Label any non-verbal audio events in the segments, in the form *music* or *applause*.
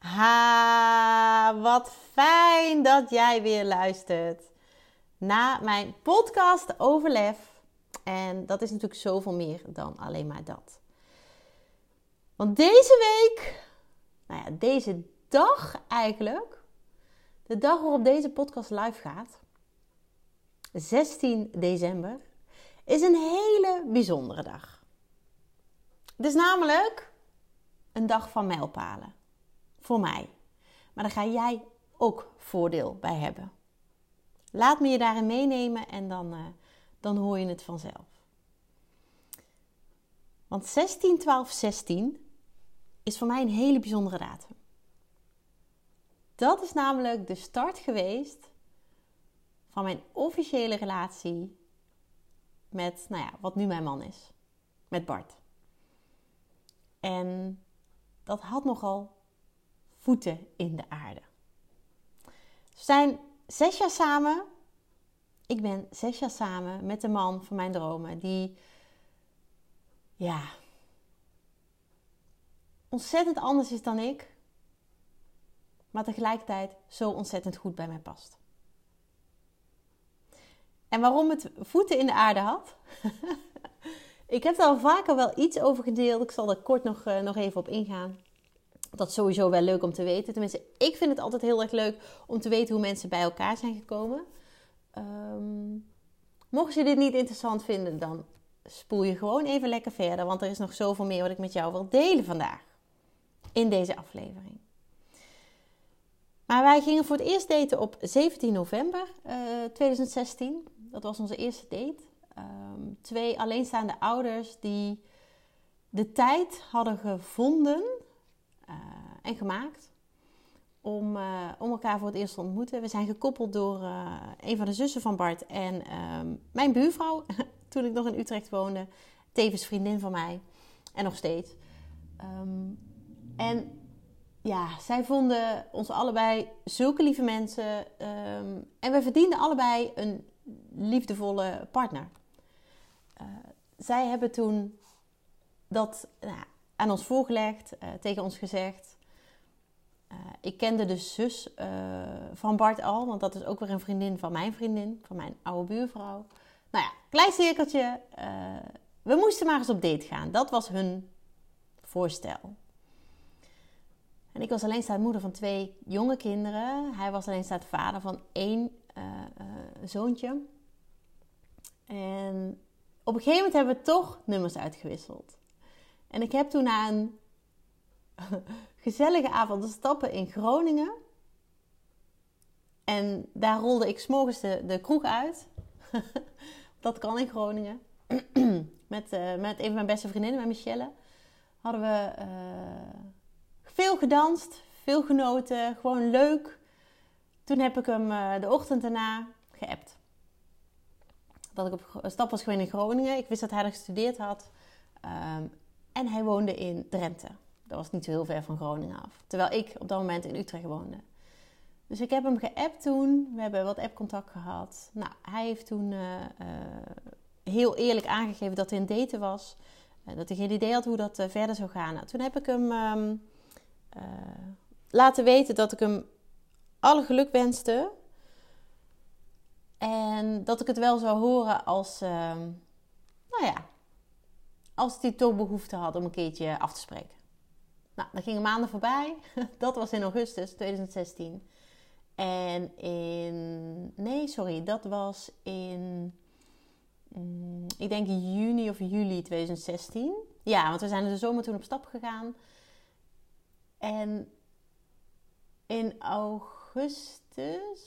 Ha, wat fijn dat jij weer luistert naar mijn podcast over lef. En dat is natuurlijk zoveel meer dan alleen maar dat. Want deze week, nou ja, deze dag eigenlijk, de dag waarop deze podcast live gaat, 16 december, is een hele bijzondere dag. Het is namelijk een dag van mijlpalen voor mij. Maar daar ga jij ook voordeel bij hebben. Laat me je daarin meenemen en dan, uh, dan hoor je het vanzelf. Want 16, 12, 16 is voor mij een hele bijzondere datum. Dat is namelijk de start geweest van mijn officiële relatie met, nou ja, wat nu mijn man is. Met Bart. En dat had nogal voeten in de aarde. We zijn zes jaar samen. Ik ben zes jaar samen met de man van mijn dromen. Die, ja, ontzettend anders is dan ik. Maar tegelijkertijd zo ontzettend goed bij mij past. En waarom het voeten in de aarde had? *laughs* ik heb er al vaker wel iets over gedeeld. Ik zal er kort nog, uh, nog even op ingaan. Dat is sowieso wel leuk om te weten. Tenminste, ik vind het altijd heel erg leuk om te weten hoe mensen bij elkaar zijn gekomen. Um, mocht je dit niet interessant vinden, dan spoel je gewoon even lekker verder. Want er is nog zoveel meer wat ik met jou wil delen vandaag. In deze aflevering. Maar wij gingen voor het eerst daten op 17 november uh, eh, 2016. Dat was onze eerste date. Um, twee alleenstaande ouders die de tijd hadden gevonden uh, en gemaakt om, uh, om elkaar voor het eerst te ontmoeten. We zijn gekoppeld door uh, een van de zussen van Bart en um, mijn buurvrouw, *laughs* toen ik nog in Utrecht woonde. Tevens vriendin van mij en nog steeds. Um, en ja, zij vonden ons allebei zulke lieve mensen. Um, en we verdienden allebei een liefdevolle partner. Zij hebben toen dat nou, aan ons voorgelegd, uh, tegen ons gezegd. Uh, ik kende de zus uh, van Bart al, want dat is ook weer een vriendin van mijn vriendin, van mijn oude buurvrouw. Nou ja, klein cirkeltje. we moesten maar eens op date gaan. Dat was hun voorstel. En ik was alleenstaande moeder van twee jonge kinderen. Hij was alleenstaande vader van één zoontje. En op een gegeven moment hebben we toch nummers uitgewisseld. En ik heb toen na een *laughs* gezellige avond stappen in Groningen. En daar rolde ik s'morgens de, de kroeg uit. *laughs* dat kan in Groningen. *clears throat* met, uh, met een van mijn beste vriendinnen, met Michelle. Hadden we uh, veel gedanst, veel genoten. Gewoon leuk. Toen heb ik hem uh, de ochtend daarna geappt. Dat ik op stap was geweest in Groningen. Ik wist dat hij er gestudeerd had. Um, en hij woonde in Drenthe. Dat was niet zo heel ver van Groningen af. Terwijl ik op dat moment in Utrecht woonde. Dus ik heb hem geappt toen. We hebben wat app-contact gehad. Nou, hij heeft toen uh, uh, heel eerlijk aangegeven dat hij een daten was. Uh, dat hij geen idee had hoe dat verder zou gaan. Nou, toen heb ik hem um, laten weten dat ik hem alle geluk wenste. En dat ik het wel zou horen als, ehm, nou ja, als die toch behoefte had om een keertje af te spreken. Nou, dan gingen maanden voorbij. *laughs* Dat was in augustus 2016. En in. Nee, sorry, dat was in. Mm, ik denk juni of juli 2016. Ja, want we zijn er de zomer toen op stap gegaan. En in augustus.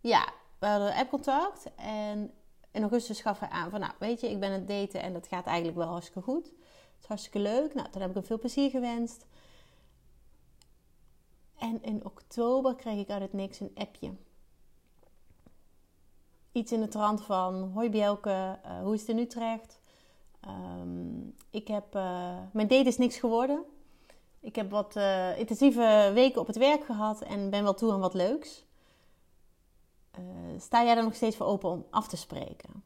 Ja, we hadden app-contact. En in augustus gaf hij aan van, nou weet je, ik ben aan het daten en dat gaat eigenlijk wel hartstikke goed. Het is hartstikke leuk. Nou, toen heb ik hem veel plezier gewenst. En in oktober kreeg ik uit het niks een appje. Iets in de trant van: Hoi Bjelke, uh, hoe is het in Utrecht? Um, ik heb, uh, mijn date is niks geworden. Ik heb wat uh, intensieve weken op het werk gehad en ben wel toe aan wat leuks. Sta jij er nog steeds voor open om af te spreken?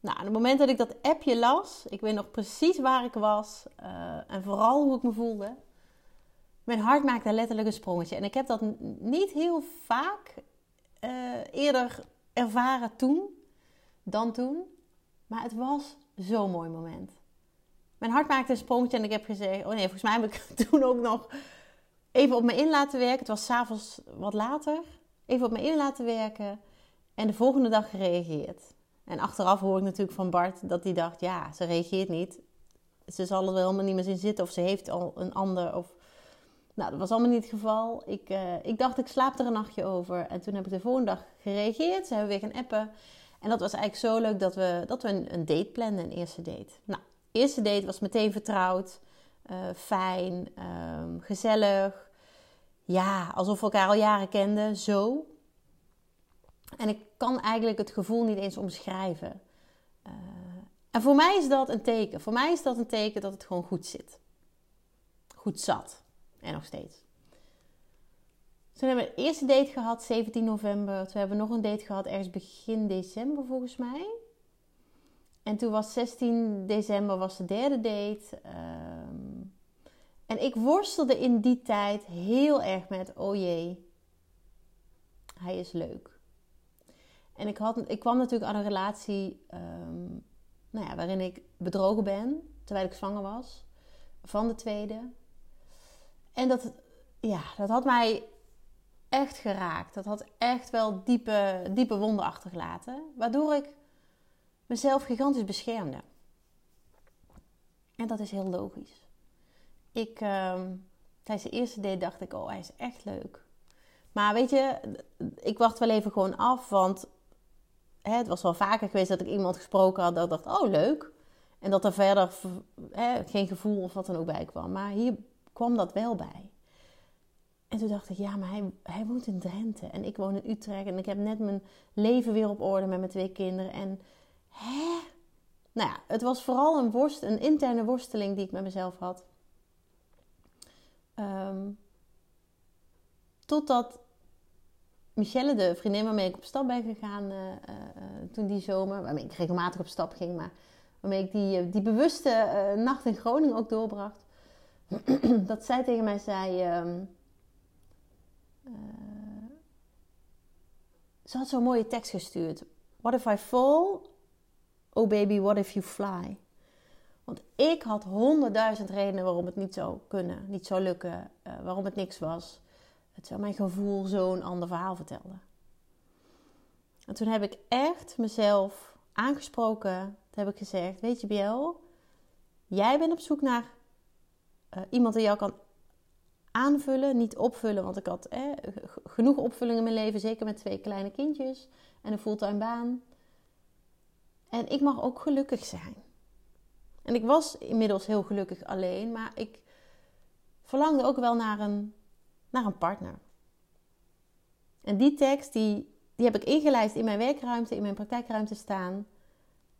Nou, op het moment dat ik dat appje las, ik weet nog precies waar ik was en vooral hoe ik me voelde. Mijn hart maakte letterlijk een sprongetje. En ik heb dat niet heel vaak eerder ervaren toen dan toen. Maar het was zo'n mooi moment. Mijn hart maakte een sprongetje en ik heb gezegd... Oh nee, volgens mij heb ik *laughs* toen ook nog even op me in laten werken. Het was s'avonds wat later. Even op me in laten werken. En de volgende dag gereageerd. En achteraf hoor ik natuurlijk van Bart dat hij dacht... Ja, ze reageert niet. Ze zal er wel helemaal niet meer in zitten. Of ze heeft al een ander. Of... Nou, dat was allemaal niet het geval. Ik, uh, ik dacht, ik slaap er een nachtje over. En toen heb ik de volgende dag gereageerd. Ze hebben weer gaan appen. En dat was eigenlijk zo leuk dat we, dat we een, een date planden, een eerste date. Nou, eerste date was meteen vertrouwd, uh, fijn, um, gezellig. Ja, alsof we elkaar al jaren kenden, zo. En ik kan eigenlijk het gevoel niet eens omschrijven. Uh, en voor mij is dat een teken. Voor mij is dat een teken dat het gewoon goed zit. Goed zat. En nog steeds. Toen hebben we de eerste date gehad, 17 november. Toen hebben we nog een date gehad, ergens begin december volgens mij. En toen was 16 december was de derde date. Ehm, en ik worstelde in die tijd heel erg met, oh jee, hij is leuk. En ik, had, ik kwam natuurlijk aan een relatie um, nou ja, waarin ik bedrogen ben, terwijl ik zwanger was, van de tweede. En dat, ja, dat had mij echt geraakt. Dat had echt wel diepe, diepe wonden achtergelaten. Waardoor ik mezelf gigantisch beschermde. En dat is heel logisch. Ik, uh, tijdens de eerste date dacht ik, oh, hij is echt leuk. Maar weet je, ik wacht wel even gewoon af. Want hè, het was wel vaker geweest dat ik iemand gesproken had dat dacht, oh, leuk. En dat er verder hè, geen gevoel of wat dan ook bij kwam. Maar hier kwam dat wel bij. En toen dacht ik, ja, maar hij, hij woont in Drenthe en ik woon in Utrecht. En ik heb net mijn leven weer op orde met mijn twee kinderen. En hè? Nou ja, het was vooral een, worst, een interne worsteling die ik met mezelf had. Um, totdat Michelle, de vriendin waarmee ik op stap ben gegaan uh, uh, toen die zomer, waarmee ik regelmatig op stap ging, maar waarmee ik die, die bewuste nacht in Groningen ook doorbracht, *clears throat* dat zij tegen mij zei. Uh, ze had zo'n mooie tekst gestuurd. What if I fall? Oh baby, what if you fly? Want ik had honderdduizend redenen waarom het niet zou kunnen, niet zou lukken, uh, waarom het niks was. Het zou mijn gevoel zo'n ander verhaal vertellen. En toen heb ik echt mezelf aangesproken. Toen heb ik gezegd: Weet je, Biel, jij bent op zoek naar uh, iemand die jou kan aanvullen, niet opvullen. Want ik had genoeg opvulling in mijn leven, zeker met twee kleine kindjes en een fulltime baan. En ik mag ook gelukkig zijn. En ik was inmiddels heel gelukkig alleen, maar ik verlangde ook wel naar een, naar een partner. En die tekst, die, die heb ik ingelijst in mijn werkruimte, in mijn praktijkruimte staan.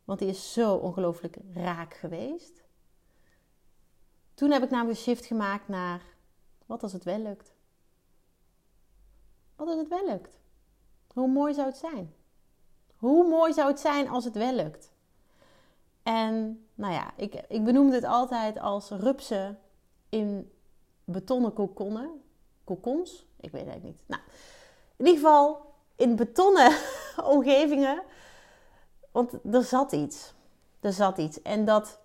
Want die is zo ongelooflijk raak geweest. Toen heb ik namelijk een shift gemaakt naar wat als het wel lukt? Wat als het wel lukt? Hoe mooi zou het zijn? Hoe mooi zou het zijn als het wel lukt? En nou ja, ik, ik benoemde het altijd als rupsen in betonnen kokonnen. Kokons? Ik weet het eigenlijk niet. Nou, in ieder geval in betonnen *laughs* omgevingen. Want er zat iets. Er zat iets. En dat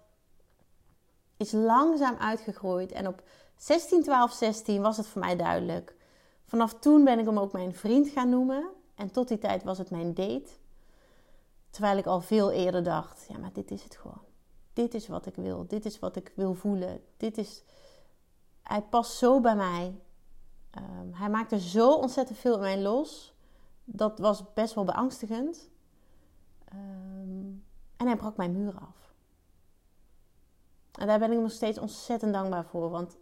is langzaam uitgegroeid. En op 16, 12, 16 was het voor mij duidelijk. Vanaf toen ben ik hem ook mijn vriend gaan noemen. En tot die tijd was het mijn date. Terwijl ik al veel eerder dacht: ja, maar dit is het gewoon. Dit is wat ik wil. Dit is wat ik wil voelen. Dit is. Hij past zo bij mij. Um, hij maakte zo ontzettend veel in mij los. Dat was best wel beangstigend. Um, en hij brak mijn muren af. En daar ben ik nog steeds ontzettend dankbaar voor. Want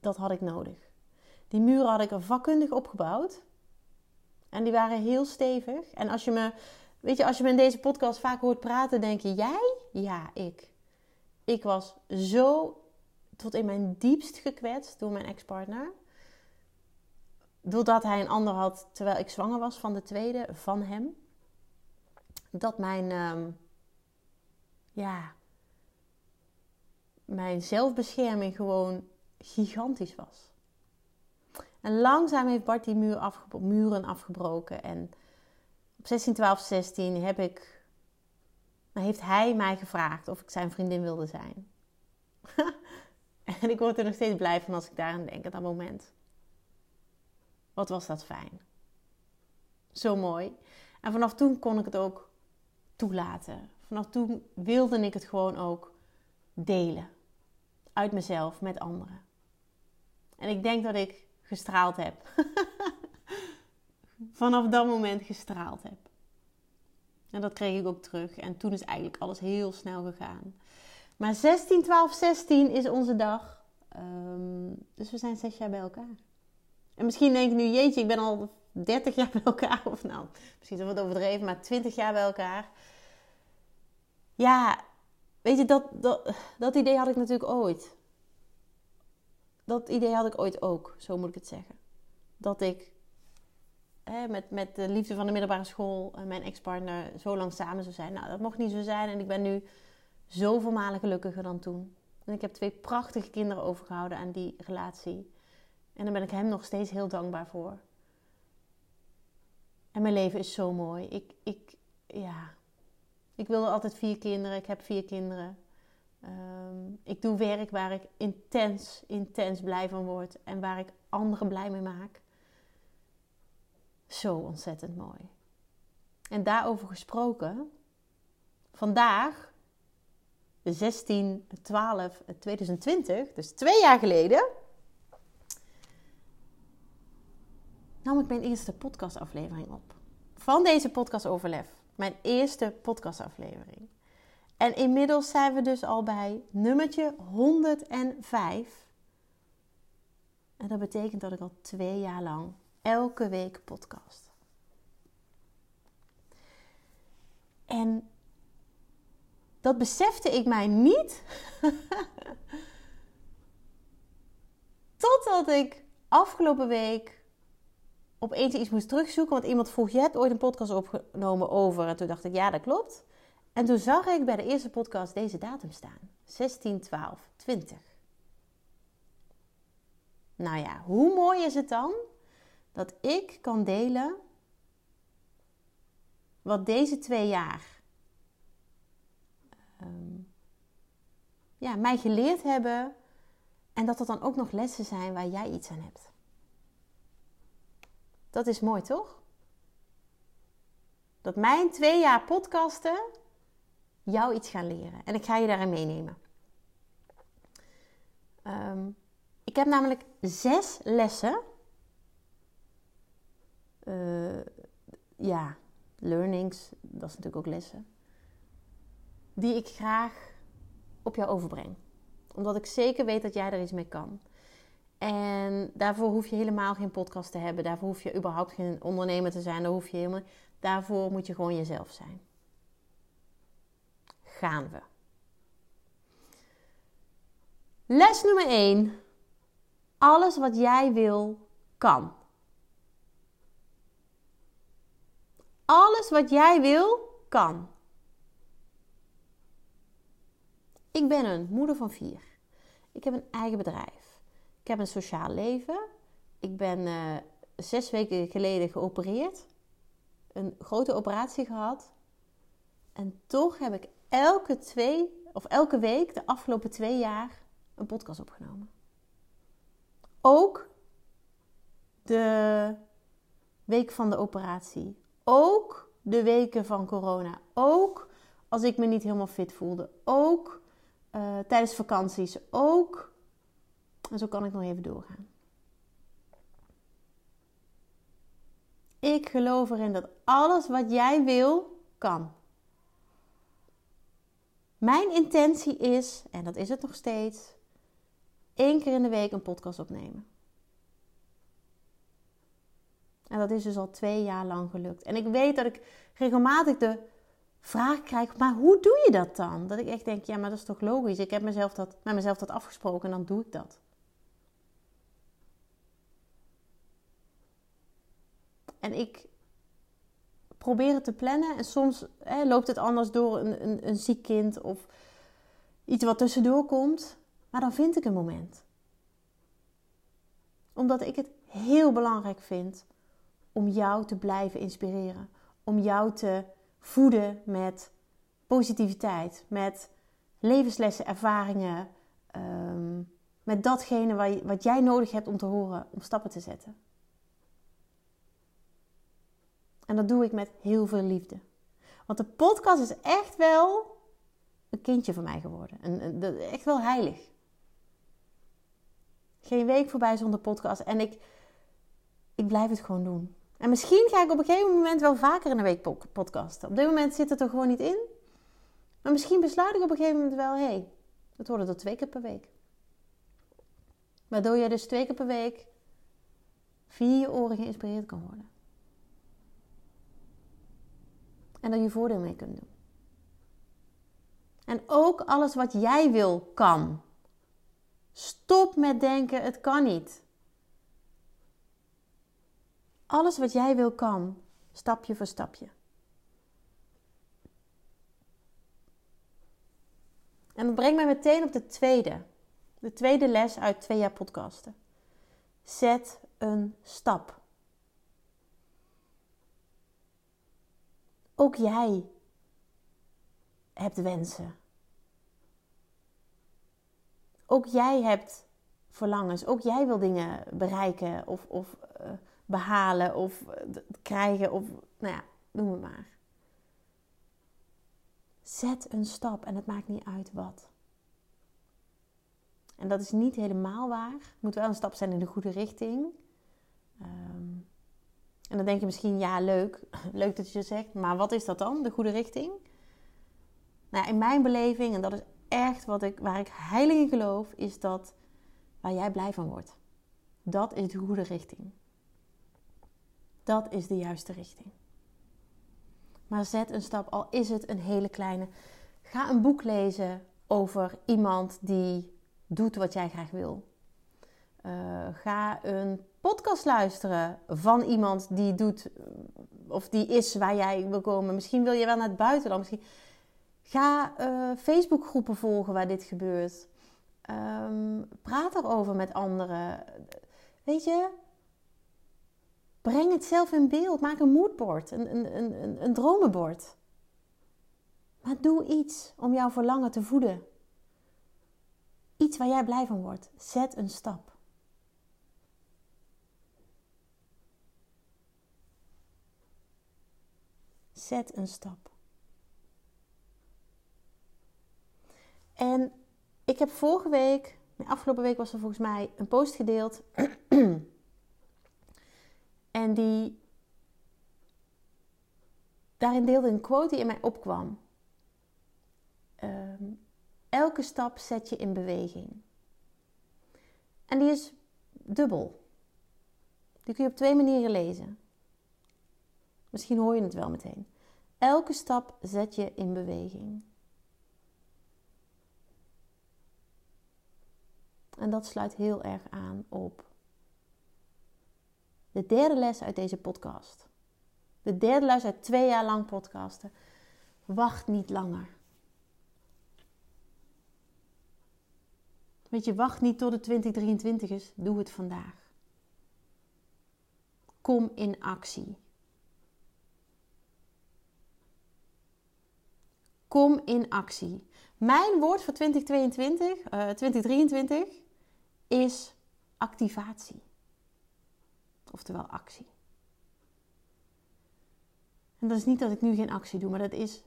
dat had ik nodig. Die muren had ik er vakkundig opgebouwd. En die waren heel stevig. En als je me, weet je, als je me in deze podcast vaak hoort praten, denk je, jij? Ja, ik. Ik was zo tot in mijn diepst gekwetst door mijn ex-partner. Doordat hij een ander had terwijl ik zwanger was van de tweede, van hem. Dat mijn, um, ja, mijn zelfbescherming gewoon gigantisch was. En langzaam heeft Bart die muur muren afgebroken. En op 16, 12, 16 heb ik, heeft hij mij gevraagd of ik zijn vriendin wilde zijn. *laughs* en ik word er nog steeds blij van als ik daaraan denk, dat moment. Wat was dat fijn. Zo mooi. En vanaf toen kon ik het ook toelaten. Vanaf toen wilde ik het gewoon ook delen. Uit mezelf met anderen. En ik denk dat ik gestraald heb. *laughs* Vanaf dat moment gestraald heb. En dat kreeg ik ook terug. En toen is eigenlijk alles heel snel gegaan. Maar 16, 12, 16 is onze dag. Um, dus we zijn zes jaar bij elkaar. En misschien denk je nu, jeetje, ik ben al 30 jaar bij elkaar. *laughs* Of nou, misschien is dat wat overdreven, maar 20 jaar bij elkaar. Ja, weet je, dat, dat, dat idee had ik natuurlijk ooit dat idee had ik ooit ook, zo moet ik het zeggen. Dat ik met, met de liefde van de middelbare school en mijn ex-partner zo lang samen zou zijn. Nou, dat mocht niet zo zijn en ik ben nu zoveel malen gelukkiger dan toen. En ik heb twee prachtige kinderen overgehouden aan die relatie. En daar ben ik hem nog steeds heel dankbaar voor. En mijn leven is zo mooi. Ik, ik, ja. ik wilde altijd vier kinderen. Ik heb vier kinderen. Um, ik doe werk waar ik intens, intens blij van word en waar ik anderen blij mee maak. Zo ontzettend mooi. En daarover gesproken, vandaag, 16 12 2020, dus twee jaar geleden, nam ik mijn eerste podcastaflevering op. Van deze podcast Overlef. Mijn eerste podcastaflevering. En inmiddels zijn we dus al bij nummertje 105. En dat betekent dat ik al twee jaar lang elke week podcast. En dat besefte ik mij niet. *laughs* Totdat ik afgelopen week opeens iets moest terugzoeken. Want iemand vroeg: Je hebt ooit een podcast opgenomen over. En toen dacht ik: Ja, dat klopt. En toen zag ik bij de eerste podcast deze datum staan: 16, 12, 20. Nou ja, hoe mooi is het dan dat ik kan delen wat deze twee jaar um, ja, mij geleerd hebben en dat er dan ook nog lessen zijn waar jij iets aan hebt. Dat is mooi, toch? Dat mijn twee jaar podcasten jou iets gaan leren. En ik ga je daarin meenemen. Ehm, ik heb namelijk zes lessen. Uh, ja, learnings, dat is natuurlijk ook lessen. Die ik graag op jou overbreng. Omdat ik zeker weet dat jij er iets mee kan. En daarvoor hoef je helemaal geen podcast te hebben. Daarvoor hoef je überhaupt geen ondernemer te zijn. Daar hoef je helemaal... Daarvoor moet je gewoon jezelf zijn gaan we. Les nummer 1. Alles wat jij wil, kan. Alles wat jij wil, kan. Ik ben een moeder van vier. Ik heb een eigen bedrijf. Ik heb een sociaal leven. Ik ben uh, zes weken geleden geopereerd. Een grote operatie gehad. En toch heb ik elke twee of elke week de afgelopen twee jaar een podcast opgenomen. Ook de week van de operatie. Ook de weken van corona. Ook als ik me niet helemaal fit voelde. Ook uh, tijdens vakanties. Ook. En zo kan ik nog even doorgaan. Ik geloof erin dat alles wat jij wil, kan. Mijn intentie is, en dat is het nog steeds, één keer in de week een podcast opnemen. En dat is dus al twee jaar lang gelukt. En ik weet dat ik regelmatig de vraag krijg, maar hoe doe je dat dan? Dat ik echt denk, ja, maar dat is toch logisch? Ik heb mezelf dat, met mezelf dat afgesproken en dan doe ik dat. En ik probeer het te plannen en soms hè, loopt het anders door een, een, een ziek kind of iets wat tussendoor komt. Maar dan vind ik een moment. Omdat ik het heel belangrijk vind om jou te blijven inspireren. Om jou te voeden met positiviteit, met levenslessen, ervaringen, um, met datgene wat jij nodig hebt om te horen, om stappen te zetten. En dat doe ik met heel veel liefde. Want de podcast is echt wel een kindje van mij geworden. Echt wel heilig. Geen week voorbij zonder podcast. En ik, ik blijf het gewoon doen. En misschien ga ik op een gegeven moment wel vaker in een week podcasten. Op dit moment zit het er gewoon niet in. Maar misschien besluit ik op een gegeven moment wel, hé, hey, het wordt er twee keer per week. Waardoor je dus twee keer per week via je oren geïnspireerd kan worden. En dat je voordeel mee kunt doen. En ook alles wat jij wil kan. Stop met denken, het kan niet. Alles wat jij wil kan, stapje voor stapje. En dat brengt mij meteen op de tweede. De tweede les uit twee jaar podcasten. Zet een stap. Ook jij hebt wensen. Ook jij hebt verlangens. Ook jij wil dingen bereiken of, of uh, behalen of uh, krijgen of nou ja, noem het maar. Zet een stap en het maakt niet uit wat. En dat is niet helemaal waar. Het moet wel een stap zijn in de goede richting. Um, en dan denk je misschien, ja, leuk. *laughs* Leuk dat je het zegt. Maar wat is dat dan, de goede richting? Nou, in mijn beleving, en dat is echt wat ik, waar ik heilig in geloof, is dat waar jij blij van wordt. Dat is de goede richting. Dat is de juiste richting. Maar zet een stap, al is het een hele kleine. Ga een boek lezen over iemand die doet wat jij graag wil. Uh, ga een podcast luisteren van iemand die doet of die is waar jij wil komen. Misschien wil je wel naar het buitenland. Misschien ga uh, Facebookgroepen volgen waar dit gebeurt. Um, praat erover met anderen. Weet je, breng het zelf in beeld. Maak een moodboard, een, een, een, een dromenbord. Maar doe iets om jouw verlangen te voeden. Iets waar jij blij van wordt. Zet een stap. Zet een stap. En ik heb vorige week, afgelopen week was er volgens mij een post gedeeld. *clears throat* en die. Daarin deelde een quote die in mij opkwam. Ehm, elke stap zet je in beweging. En die is dubbel. Die kun je op twee manieren lezen. Misschien hoor je het wel meteen. Elke stap zet je in beweging. En dat sluit heel erg aan op de derde les uit deze podcast. De derde les uit twee jaar lang podcasten. Wacht niet langer. Weet je, wacht niet tot het 2023 is. Doe het vandaag. Kom in actie. Kom in actie. Mijn woord voor 2022, uh, 2023 is activatie. Oftewel actie. En dat is niet dat ik nu geen actie doe, maar dat is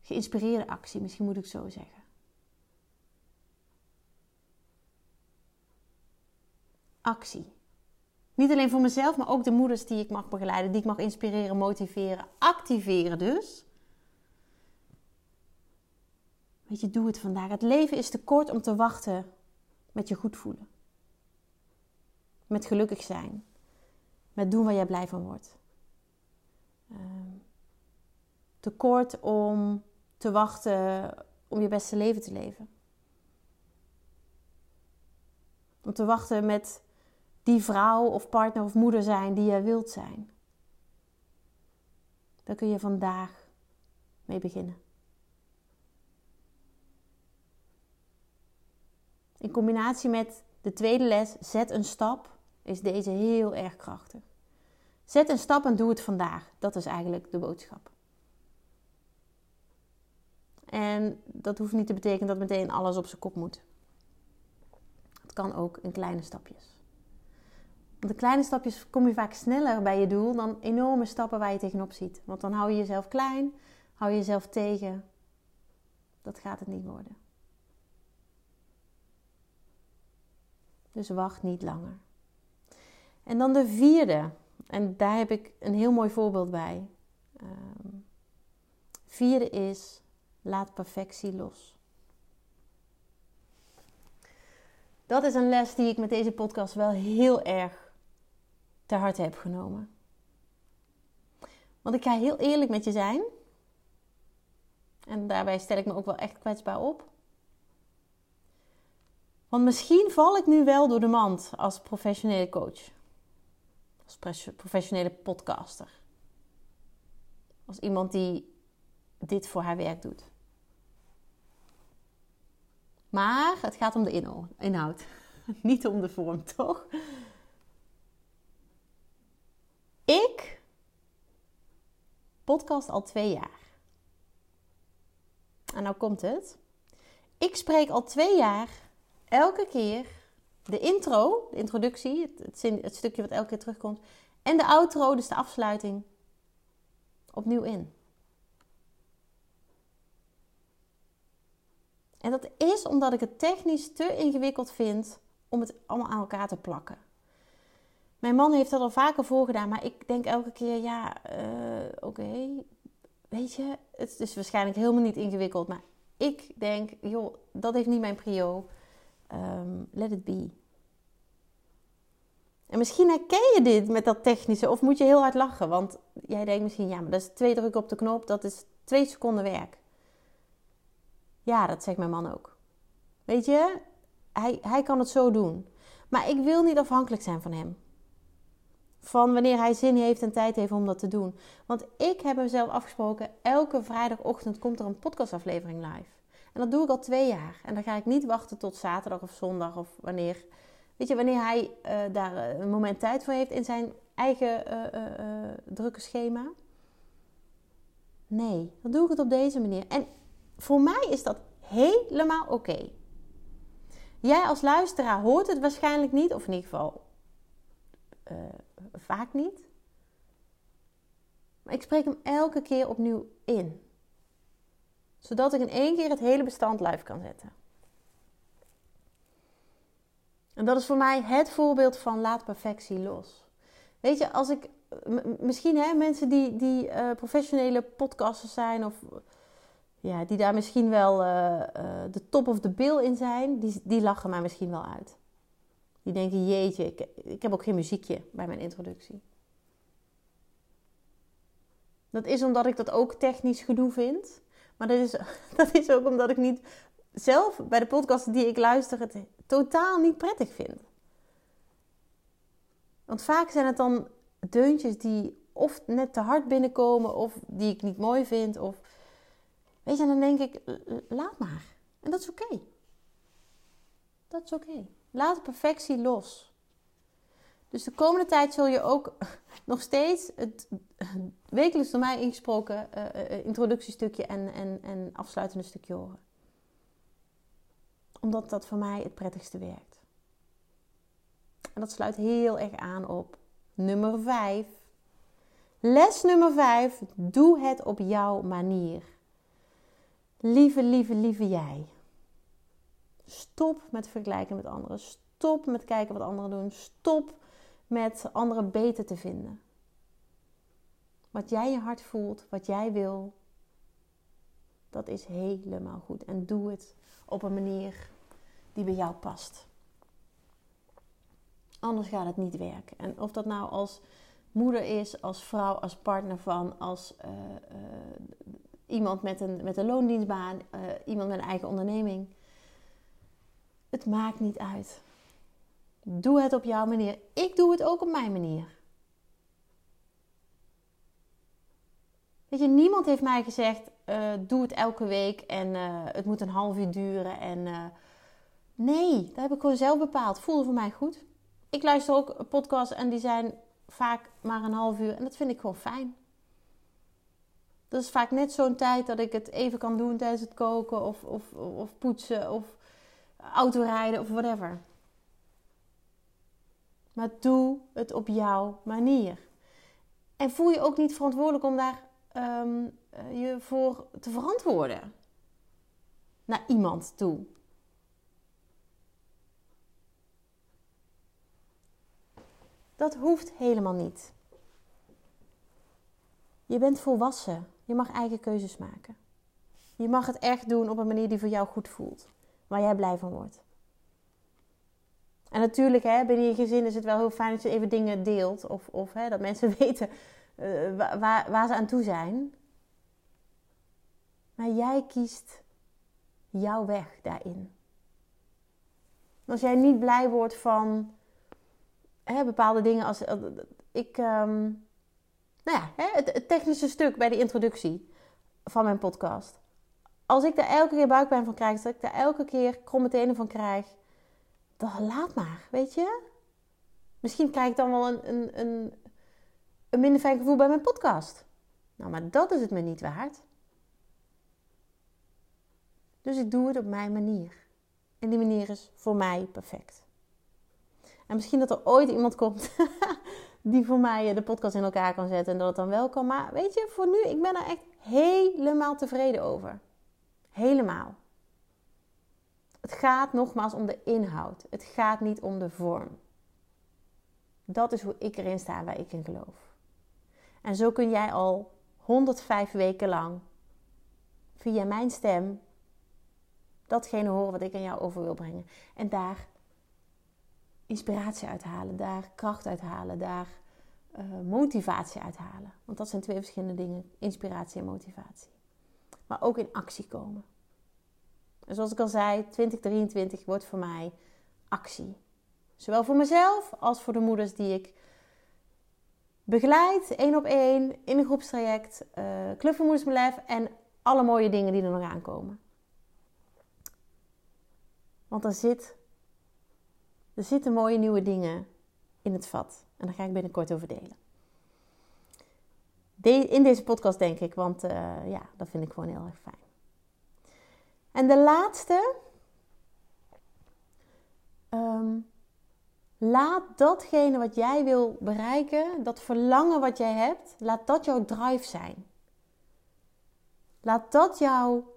geïnspireerde actie, misschien moet ik zo zeggen. Actie. Niet alleen voor mezelf, maar ook de moeders die ik mag begeleiden, die ik mag inspireren, motiveren, activeren dus. Weet je, doe het vandaag. Het leven is te kort om te wachten met je goed voelen. Met gelukkig zijn. Met doen waar jij blij van wordt. Ehm, tekort om te wachten om je beste leven te leven. Om te wachten met die vrouw of partner of moeder zijn die jij wilt zijn. Daar kun je vandaag mee beginnen. In combinatie met de tweede les, zet een stap, is deze heel erg krachtig. Zet een stap en doe het vandaag. Dat is eigenlijk de boodschap. En dat hoeft niet te betekenen dat meteen alles op zijn kop moet. Het kan ook in kleine stapjes. Want de kleine stapjes kom je vaak sneller bij je doel dan enorme stappen waar je tegenop ziet. Want dan hou je jezelf klein, hou je jezelf tegen. Dat gaat het niet worden. Dus wacht niet langer. En dan de vierde. En daar heb ik een heel mooi voorbeeld bij. Um, vierde is: laat perfectie los. Dat is een les die ik met deze podcast wel heel erg ter harte heb genomen. Want ik ga heel eerlijk met je zijn. En daarbij stel ik me ook wel echt kwetsbaar op. Want misschien val ik nu wel door de mand als professionele coach. Als professionele podcaster. Als iemand die dit voor haar werk doet. Maar het gaat om de inhoud. *laughs* Niet om de vorm, toch? Ik podcast al twee jaar. En nou komt het. Ik spreek al twee jaar elke keer de intro, de introductie, het, het, stukje wat elke keer terugkomt, en de outro, dus de afsluiting, opnieuw in. En dat is omdat ik het technisch te ingewikkeld vind om het allemaal aan elkaar te plakken. Mijn man heeft dat al vaker voorgedaan, maar ik denk elke keer, ja, uh, oké, weet je, het is waarschijnlijk helemaal niet ingewikkeld, maar ik denk, joh, dat heeft niet mijn prio. Um, let it be. En misschien herken je dit met dat technische, of moet je heel hard lachen, want jij denkt misschien, ja, maar dat is twee drukken op de knop, dat is twee seconden werk. Ja, dat zegt mijn man ook. Weet je, hij, hij kan het zo doen. Maar ik wil niet afhankelijk zijn van hem. Van wanneer hij zin heeft en tijd heeft om dat te doen. Want ik heb mezelf afgesproken, elke vrijdagochtend komt er een podcastaflevering live. En dat doe ik al twee jaar. En dan ga ik niet wachten tot zaterdag of zondag of wanneer. Weet je, wanneer hij uh, daar eh, een moment tijd voor heeft in zijn eigen uh, drukke schema. Nee, dan doe ik het op deze manier. En voor mij is dat helemaal oké. Jij als luisteraar hoort het waarschijnlijk niet, of in ieder geval vaak niet. Maar ik spreek hem elke keer opnieuw in zodat ik in één keer het hele bestand live kan zetten. En dat is voor mij het voorbeeld van laat perfectie los. Weet je, als ik misschien hè, mensen die, die uh, professionele podcasters zijn of ja, die daar misschien wel uh, uh, de top of the bill in zijn, die, die lachen mij misschien wel uit. Die denken, jeetje, ik, ik heb ook geen muziekje bij mijn introductie. Dat is omdat ik dat ook technisch gedoe vind. Maar dat is, *laughs* dat is ook omdat ik niet zelf bij de podcast die ik luister het totaal niet prettig vind. Want vaak zijn het dan deuntjes die of net te hard binnenkomen of die ik niet mooi vind. Of weet je, dan denk ik, laat maar. En dat is oké. Dat is oké. Laat perfectie los. Dus de komende tijd zul je ook *laughs* nog steeds het wekelijks door mij ingesproken uh, introductiestukje en, en, en afsluitende stukje horen. Omdat dat voor mij het prettigste werkt. En dat sluit heel erg aan op nummer 5. Les nummer 5. Doe het op jouw manier. Lieve, lieve, lieve jij. Stop met vergelijken met anderen. Stop met kijken wat anderen doen. Stop met anderen beter te vinden. Wat jij je hart voelt, wat jij wil, dat is helemaal goed. En doe het op een manier die bij jou past. Anders gaat het niet werken. En of dat nou als moeder is, als vrouw, als partner van, als iemand met een, met een loondienstbaan, iemand met een eigen onderneming. Het maakt niet uit. Doe het op jouw manier. Ik doe het ook op mijn manier. Weet je, niemand heeft mij gezegd: uh, doe het elke week en uh, het moet een half uur duren. En uh, nee, dat heb ik gewoon zelf bepaald. Voelde voor mij goed. Ik luister ook podcasts en die zijn vaak maar een half uur en dat vind ik gewoon fijn. Dat is vaak net zo'n tijd dat ik het even kan doen tijdens het koken of, of, of poetsen of autorijden of whatever. Maar doe het op jouw manier. En voel je ook niet verantwoordelijk om daar um, je voor te verantwoorden naar iemand toe. Dat hoeft helemaal niet. Je bent volwassen. Je mag eigen keuzes maken. Je mag het echt doen op een manier die voor jou goed voelt. Waar jij blij van wordt. En natuurlijk, hè, binnen je gezin is het wel heel fijn dat je even dingen deelt. Of, of hè, dat mensen *laughs* weten uh, waar, waar ze aan toe zijn. Maar jij kiest jouw weg daarin. Als jij niet blij wordt van hè, bepaalde dingen als. Eh, ik. Um, nou ja, het, technische stuk bij de introductie van mijn podcast. Als ik daar elke keer buikpijn van krijg, als ik daar elke keer kromme tenen van krijg, dan laat maar, weet je? Misschien krijg ik dan wel een, een, een, een minder fijn gevoel bij mijn podcast. Nou, maar dat is het me niet waard. Dus ik doe het op mijn manier. En die manier is voor mij perfect. En misschien dat er ooit iemand komt *laughs* die voor mij de podcast in elkaar kan zetten en dat het dan wel kan. Maar weet je, voor nu, ik ben er echt helemaal tevreden over. Helemaal. Het gaat nogmaals om de inhoud. Het gaat niet om de vorm. Dat is hoe ik erin sta, waar ik in geloof. En zo kun jij al 105 weken lang via mijn stem datgene horen wat ik aan jou over wil brengen. En daar inspiratie uithalen, daar kracht uithalen, daar uh, motivatie uithalen. Want dat zijn twee verschillende dingen: inspiratie en motivatie. Maar ook in actie komen. En zoals ik al zei, 2023 wordt voor mij actie. Zowel voor mezelf als voor de moeders die ik begeleid, één op één, in een groepstraject, uh, Club en alle mooie dingen die er nog aankomen. Want er, zit, er zitten mooie nieuwe dingen in het vat. En daar ga ik binnenkort over delen. in deze podcast denk ik, want uh, ja, dat vind ik gewoon heel erg fijn. En de laatste. Um, laat datgene wat jij wil bereiken, dat verlangen wat jij hebt, laat dat jouw drive zijn. Laat dat jouw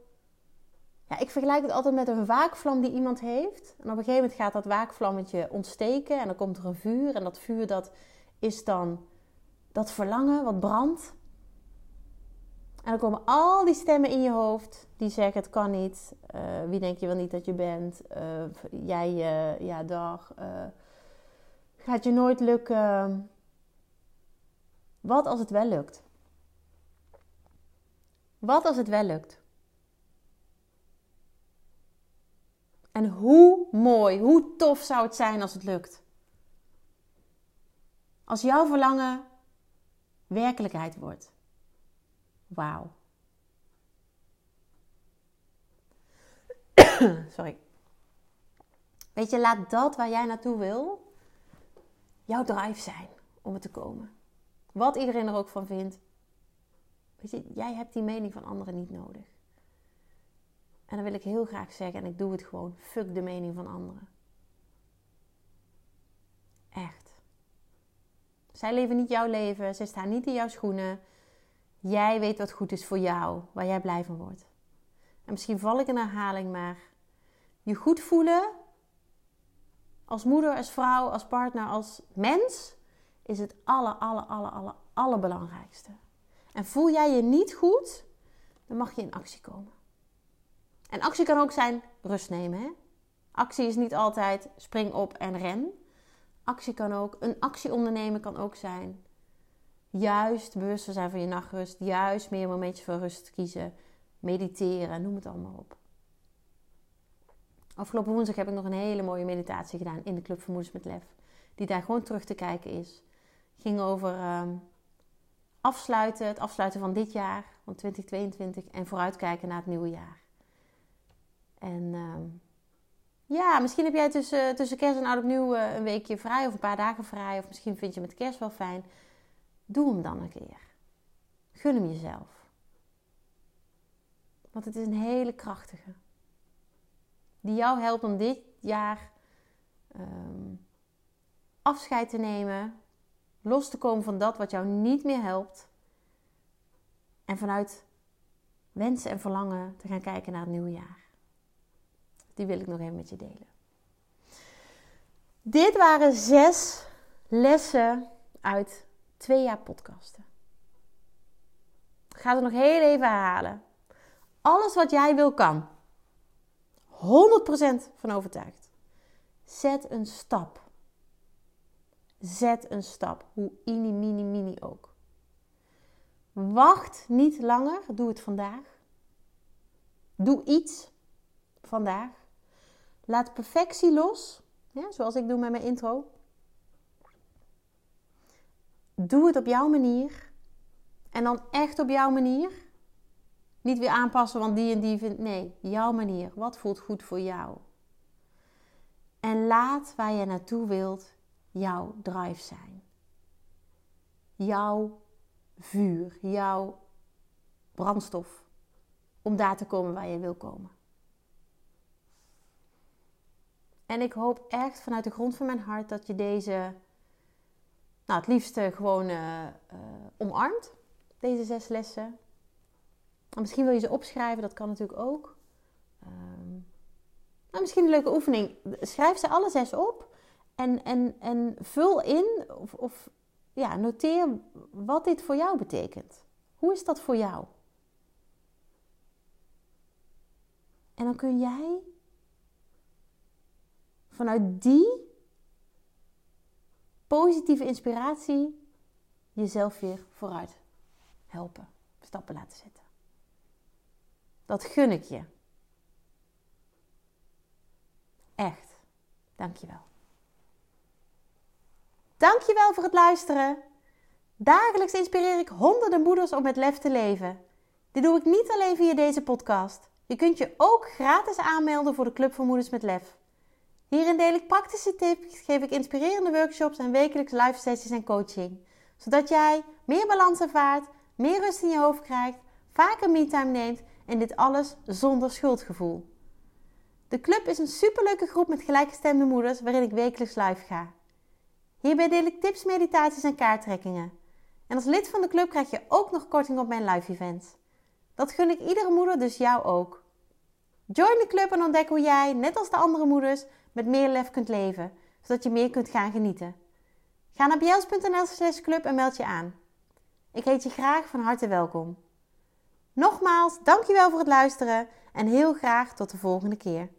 ja, ik vergelijk het altijd met een waakvlam die iemand heeft. En op een gegeven moment gaat dat waakvlammetje ontsteken en dan komt er een vuur. En dat vuur dat is dan dat verlangen wat brandt. En dan komen al die stemmen in je hoofd die zeggen het kan niet. Uh, wie denk je wel niet dat je bent? Uh, jij, uh, ja dag. Gaat je nooit lukken? Wat als het wel lukt? Wat als het wel lukt? En hoe mooi, hoe tof zou het zijn als het lukt? Als jouw verlangen werkelijkheid wordt. Wauw. *coughs* Sorry. Weet je, laat dat waar jij naartoe wil, jouw drive zijn om er te komen. Wat iedereen er ook van vindt. Weet je, jij hebt die mening van anderen niet nodig. En dan wil ik heel graag zeggen, en ik doe het gewoon, fuck de mening van anderen. Echt. Zij leven niet jouw leven, zij staan niet in jouw schoenen. Jij weet wat goed is voor jou, waar jij blij van wordt. En misschien val ik in herhaling, maar je goed voelen als moeder, als vrouw, als partner, als mens is het aller, aller, aller, aller, allerbelangrijkste. En voel jij je niet goed, dan mag je in actie komen. En actie kan ook zijn rust nemen. Hè? Actie is niet altijd spring op en ren. Actie kan ook, een actie ondernemen kan ook zijn Juist bewuster zijn van je nachtrust. Juist meer momentjes van rust kiezen. Mediteren, noem het allemaal op. Afgelopen woensdag heb ik nog een hele mooie meditatie gedaan in de Club van Moeders met Lef. Die daar gewoon terug te kijken is. Ging over ehm, afsluiten, het afsluiten van dit jaar, van 2022. En vooruitkijken naar het nieuwe jaar. En ehm, ja, misschien heb jij tussen, tussen kerst en oud opnieuw uh, een weekje vrij of een paar dagen vrij. Of misschien vind je met kerst wel fijn. Doe hem dan een keer. Gun hem jezelf. Want het is een hele krachtige. Die jou helpt om dit jaar um, afscheid te nemen. Los te komen van dat wat jou niet meer helpt. En vanuit wensen en verlangen te gaan kijken naar het nieuwe jaar. Die wil ik nog even met je delen. Dit waren zes lessen uit twee jaar podcasten. Ik ga het nog heel even herhalen. Alles wat jij wil kan. 100% van overtuigd. Zet een stap. Zet een stap. Hoe ini, mini, mini ook. Wacht niet langer. Doe het vandaag. Doe iets vandaag. Laat perfectie los. Zoals ik doe met mijn intro. Doe het op jouw manier. En dan echt op jouw manier. Niet weer aanpassen, want die en die vindt. Nee, jouw manier. Wat voelt goed voor jou? En laat waar je naartoe wilt jouw drive zijn. Jouw vuur, jouw brandstof. Om daar te komen waar je wil komen. En ik hoop echt vanuit de grond van mijn hart dat je deze, nou het liefst gewoon uh, omarmt. Deze zes lessen. En misschien wil je ze opschrijven, dat kan natuurlijk ook. Um, nou, misschien een leuke oefening. Schrijf ze alle zes op en, en, en vul in of, of ja, noteer wat dit voor jou betekent. Hoe is dat voor jou? En dan kun jij vanuit die positieve inspiratie jezelf weer vooruit helpen, stappen laten zetten. Dat gun ik je. Echt. Dankjewel. Dankjewel voor het luisteren. Dagelijks inspireer ik honderden moeders om met lef te leven. Dit doe ik niet alleen via deze podcast. Je kunt je ook gratis aanmelden voor de Club voor Moeders met Lef. Hierin deel ik praktische tips, geef ik inspirerende workshops en wekelijks live sessies en coaching. Zodat jij meer balans ervaart, meer rust in je hoofd krijgt, vaker me-time neemt en dit alles zonder schuldgevoel. De club is een superleuke groep met gelijkgestemde moeders waarin ik wekelijks live ga. Hierbij deel ik tips, meditaties en kaarttrekkingen. En als lid van de club krijg je ook nog korting op mijn live events. Dat gun ik iedere moeder, dus jou ook. Join de club en ontdek hoe jij, net als de andere moeders, met meer lef kunt leven, zodat je meer kunt gaan genieten. Ga naar bjels.nl slash club en meld je aan. Ik heet je graag van harte welkom. Nogmaals, dankjewel voor het luisteren en heel graag tot de volgende keer.